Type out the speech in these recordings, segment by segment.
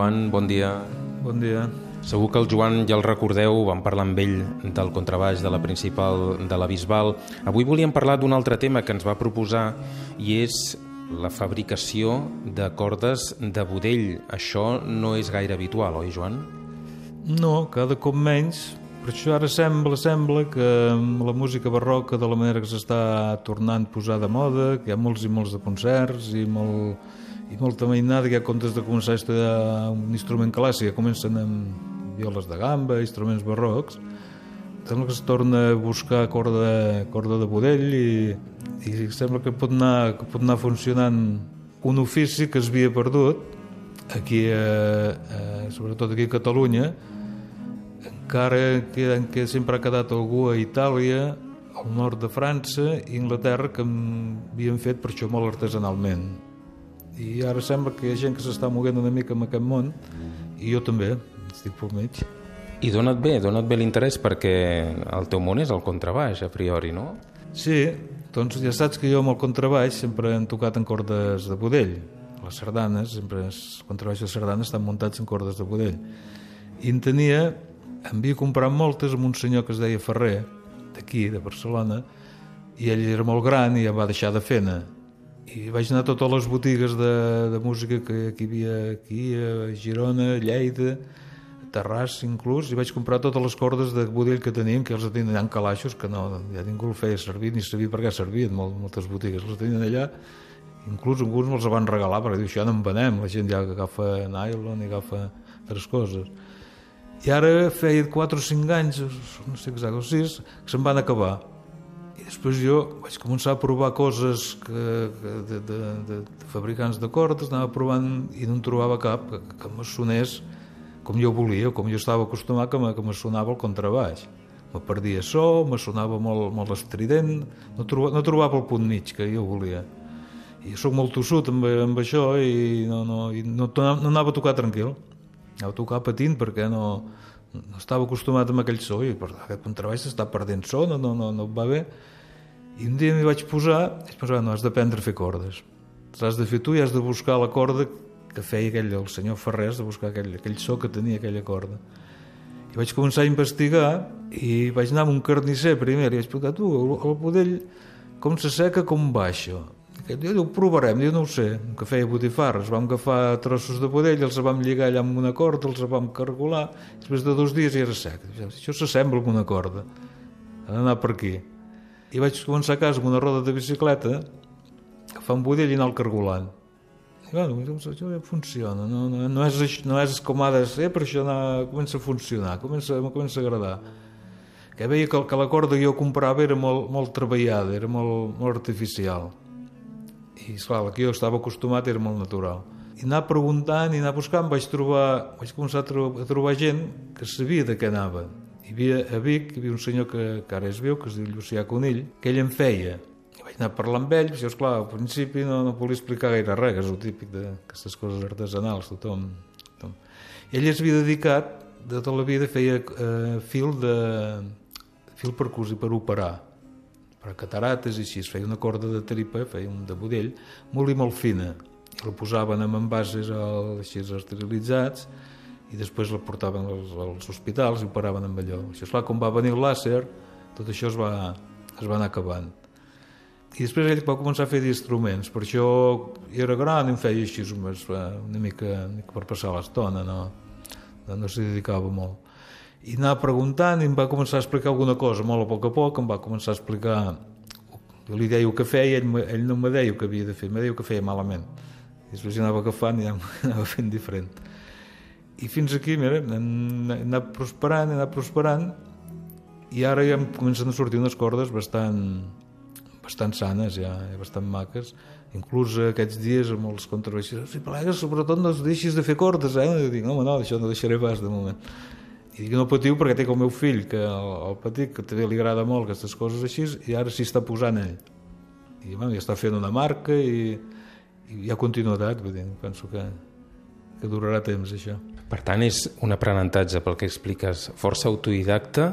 Joan, bon dia. Bon dia. Segur que el Joan ja el recordeu, vam parlar amb ell del contrabaix de la principal de la Bisbal. Avui volíem parlar d'un altre tema que ens va proposar i és la fabricació de cordes de budell. Això no és gaire habitual, oi, Joan? No, cada cop menys. Per això ara sembla, sembla que la música barroca, de la manera que s'està tornant a posar de moda, que hi ha molts i molts de concerts i, molt, i molta mainada, que ha comptes de començar a estudiar un instrument clàssic, comencen amb violes de gamba, instruments barrocs, sembla que es torna a buscar corda, corda de budell i, i sembla que pot, anar, que pot anar funcionant un ofici que es havia perdut aquí, a, a, sobretot aquí a Catalunya, encara que, que sempre ha quedat algú a Itàlia, al nord de França i Inglaterra que havien fet per això molt artesanalment. I ara sembla que hi ha gent que s'està moguent una mica en aquest món i jo també, estic pel mig. I dona't bé, dona't bé l'interès perquè el teu món és el contrabaix, a priori, no? Sí, doncs ja saps que jo amb el contrabaix sempre hem tocat en cordes de budell. Les sardanes, sempre els contrabaixos de sardanes estan muntats en cordes de budell. I en tenia em havia comprat moltes amb un senyor que es deia Ferrer, d'aquí, de Barcelona, i ell era molt gran i ja va deixar de fer-ne. I vaig anar a totes les botigues de, de música que, que hi havia aquí, a Girona, Lleida, Terrassa inclús, i vaig comprar totes les cordes de budell que tenien, que els tenien allà en calaixos, que no, ja ningú el feia servir, ni sabia per què servien, molt, moltes botigues les tenien allà, inclús alguns me'ls van regalar, perquè diu, això no en venem, la gent ja agafa nylon i agafa altres coses i ara feia 4 o 5 anys, no sé exacte, o 6, que se'n van acabar. I després jo vaig començar a provar coses que, que de, de, de, de fabricants de cordes, anava provant i no en trobava cap que, que me sonés com jo volia, com jo estava acostumat que me, que me sonava el contrabaix. Me perdia so, me sonava molt, molt estrident, no, troba, no trobava el punt mig que jo volia. I sóc molt tossut amb, amb això i no, no, i no, no anava a tocar tranquil anava a tocar patint perquè no, no estava acostumat amb aquell so i per aquest contrabaix s'està perdent so, no, no, no, no va bé. I un dia m'hi vaig posar i pensar, no, has d'aprendre a fer cordes. L'has de fer tu i has de buscar la corda que feia aquell, el senyor Ferrer de buscar aquell, aquell so que tenia aquella corda. I vaig començar a investigar i vaig anar amb un carnisser primer i vaig preguntar, tu, el budell com se seca, com baixa ho provarem, jo no ho sé, que feia botifarres, vam agafar trossos de budell, els vam lligar allà amb una corda, els vam cargolar, després de dos dies ja era sec. Això s'assembla amb una corda, ha d'anar per aquí. I vaig començar a casa amb una roda de bicicleta, fa un budell i anar el cargolant. I bueno, això ja funciona, no, no, no, és, no és com ha de ser, però això anar, comença a funcionar, comença, comença a agradar. Que veia que, que la corda que jo comprava era molt, molt treballada, era molt, molt artificial i esclar, el que jo estava acostumat era molt natural. I anar preguntant i anar buscant vaig trobar, vaig començar a trobar, a trobar gent que sabia de què anava. Hi havia a Vic, hi havia un senyor que, que ara és viu, que es diu Llucià Conill que ell en feia. I vaig anar a parlar amb ell, però esclar, al principi no, no volia explicar gaire res, que és el típic d'aquestes coses artesanals, tothom, tothom. I ell es havia dedicat, de tota la vida feia eh, fil de fil per cosir, per operar per catarates i així, es feia una corda de tripa, feia un de budell, molt i molt fina, i la posaven amb envases així esterilitzats i després la portaven als, als hospitals i operaven amb allò. Això, esclar, com va venir el làser, tot això es va, es va anar acabant. I després ell va començar a fer d'instruments, per això era gran i em feia així una mica, una mica per passar l'estona, no, no s'hi dedicava molt i anar preguntant i em va començar a explicar alguna cosa molt a poc a poc, em va començar a explicar jo li deia el que feia ell, ell no me deia el que havia de fer, me deia que feia malament. I després anava agafant i anava fent diferent. I fins aquí, mira, hem anat prosperant, hem anat prosperant i ara ja em comencen a sortir unes cordes bastant bastant sanes ja, bastant maques. Inclús aquests dies amb els contrabaixistes si plegues sobretot no deixis de fer cordes eh? i dic, home no, això no deixaré pas de moment i dic no patiu perquè té com el meu fill, que el, el petit, que també li agrada molt aquestes coses així, i ara s'hi està posant ell. I bueno, ja està fent una marca i, i hi ha continuïtat, vull dir, penso que, que durarà temps això. Per tant, és un aprenentatge, pel que expliques, força autodidacta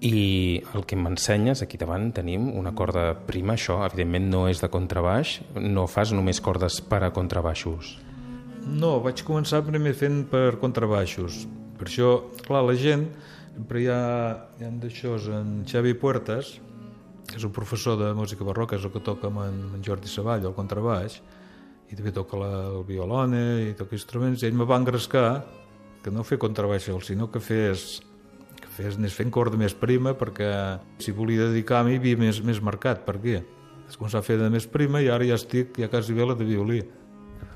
i el que m'ensenyes, aquí davant tenim una corda prima, això evidentment no és de contrabaix, no fas només cordes per a contrabaixos. No, vaig començar primer fent per contrabaixos. Per això, clar, la gent, sempre hi ha, hi ha d'això, en Xavi Puertas, que és un professor de música barroca, és el que toca amb en, Jordi Savall, el contrabaix, i també toca la, el violone i toca instruments, i ell me va engrescar que no fer contrabaix, sinó que fes que fes, anés fent corda més prima perquè si volia dedicar-m'hi hi havia més, més marcat. Per què? Vaig començar a fer de més prima i ara ja estic ja quasi bé la de violí.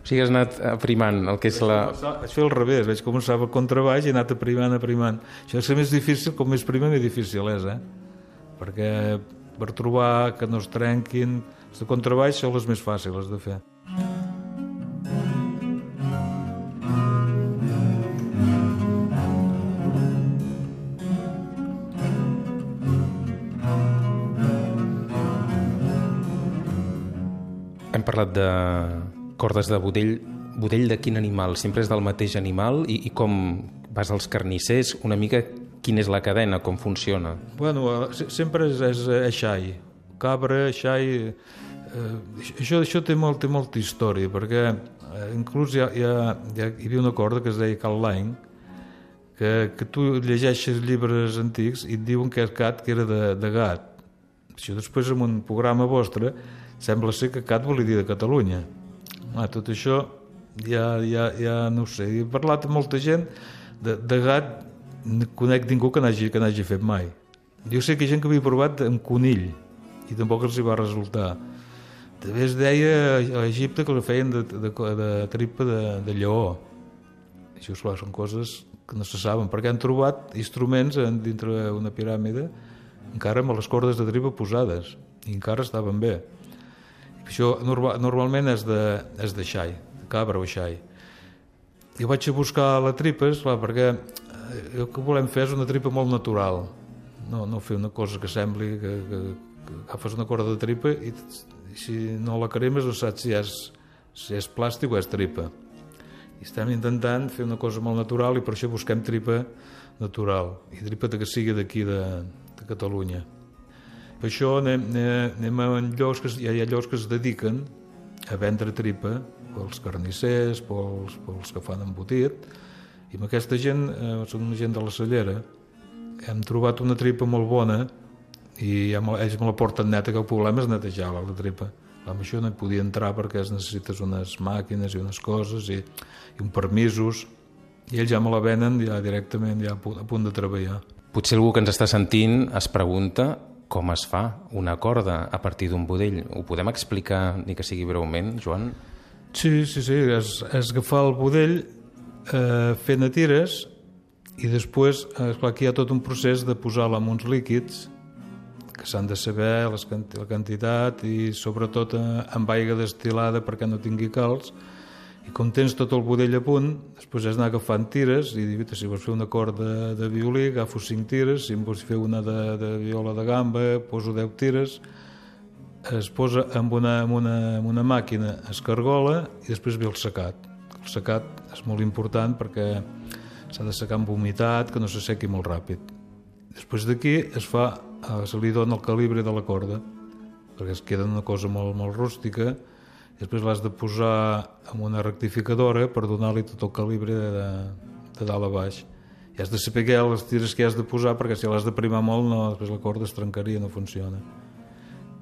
O sigui, has anat aprimant el que és la... Vaig fer al revés, vaig començar el contrabaix i he anat aprimant, aprimant. Això és més difícil, com més prima, més difícil és, eh? Perquè per trobar que no es trenquin, els de contrabaix són les més fàcils de fer. Hem parlat de cordes de budell. Budell de quin animal? Sempre és del mateix animal? I, i com vas als carnissers? Una mica quina és la cadena, com funciona? Bueno, eh, sempre és, és, és xai. Cabra, xai... Eh, això, això té, molt, té molta història, perquè eh, inclús hi, ha, hi, ha, hi, ha, hi havia una corda que es deia Cal Line, que, que tu llegeixes llibres antics i et diuen que és cat que era de, de gat. Això després en un programa vostre sembla ser que cat volia dir de Catalunya. Ah, tot això ja, ja, ja no ho sé. He parlat amb molta gent de, de gat, no conec ningú que n'hagi que n'hagi fet mai. Jo sé que hi ha gent que havia provat amb conill i tampoc els hi va resultar. També es deia a Egipte que la feien de, de, de, tripa de, de lleó. Això, esclar, són coses que no se saben, perquè han trobat instruments dintre una piràmide encara amb les cordes de tripa posades i encara estaven bé. Això normal, normalment és de, és de xai, de cabra o xai. Jo vaig a buscar la tripa, esclar, perquè el que volem fer és una tripa molt natural, no, no fer una cosa que sembli que, que, que agafes una corda de tripa i, i si no la cremes no saps si és, si és plàstic o és tripa. I estem intentant fer una cosa molt natural i per això busquem tripa natural i tripa que sigui d'aquí de, de Catalunya. Per això anem, anem a llocs que, hi ha llocs que es dediquen a vendre tripa pels carnissers, pels, pels que fan embotit, i amb aquesta gent, eh, són una gent de la cellera, hem trobat una tripa molt bona i ja me, ells me la porten neta, que el problema és netejar la, tripa. Amb això no hi podia entrar perquè es necessites unes màquines i unes coses i, i un permisos, i ells ja me la venen ja directament ja a punt de treballar. Potser algú que ens està sentint es pregunta com es fa una corda a partir d'un budell. Ho podem explicar, ni que sigui breument, Joan? Sí, sí, sí. És, és agafar el budell eh, fent a tires i després, esclar, aquí hi ha tot un procés de posar-la en uns líquids que s'han de saber les, la quantitat i sobretot eh, amb aigua destilada perquè no tingui calç i com tens tot el budell a punt, després has d'anar agafant tires i dir, si vols fer una corda de, de violí, agafo 5 tires, si vols fer una de, de viola de gamba, poso 10 tires, es posa amb una, amb una, amb una màquina, es cargola i després ve el secat. El secat és molt important perquè s'ha de secar amb humitat, que no se sequi molt ràpid. Després d'aquí es fa, eh, se li dona el calibre de la corda, perquè es queda una cosa molt, molt rústica, després l'has de posar amb una rectificadora per donar-li tot el calibre de, de dalt a baix i has de saber què les tires que has de posar perquè si l'has de primar molt no, després la corda es trencaria, no funciona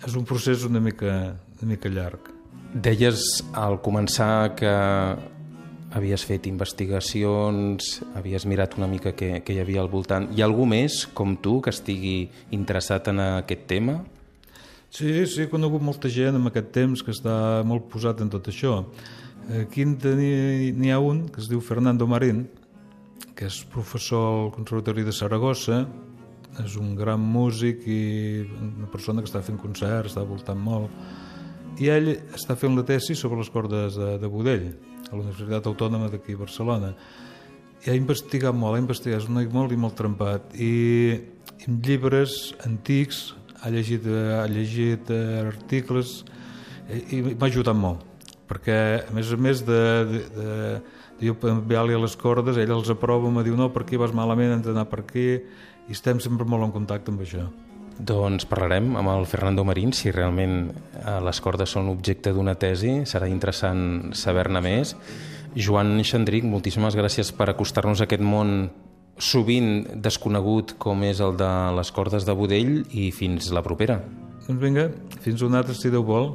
és un procés una mica, una mica llarg Deies al començar que havies fet investigacions, havies mirat una mica què, què hi havia al voltant. Hi ha algú més, com tu, que estigui interessat en aquest tema? Sí, sí, he conegut molta gent en aquest temps que està molt posat en tot això. Aquí n'hi ha un que es diu Fernando Marín, que és professor al Conservatori de Saragossa, és un gran músic i una persona que està fent concerts, està voltant molt, i ell està fent la tesi sobre les cordes de, de Budell, a la Universitat Autònoma d'aquí a Barcelona. I ha investigat molt, ha investigat, és un molt i molt trempat, i en llibres antics ha llegit, ha llegit articles i m'ha ajudat molt perquè a més a més de, de, de, de jo enviar-li les cordes ell els aprova, me diu no, per aquí vas malament hem d'anar per aquí i estem sempre molt en contacte amb això. Doncs parlarem amb el Fernando Marín si realment eh, les cordes són objecte d'una tesi serà interessant saber-ne més. Joan Xandric, moltíssimes gràcies per acostar-nos a aquest món sovint desconegut com és el de les cordes de Budell i fins la propera. Doncs vinga, fins un altre si Déu vol.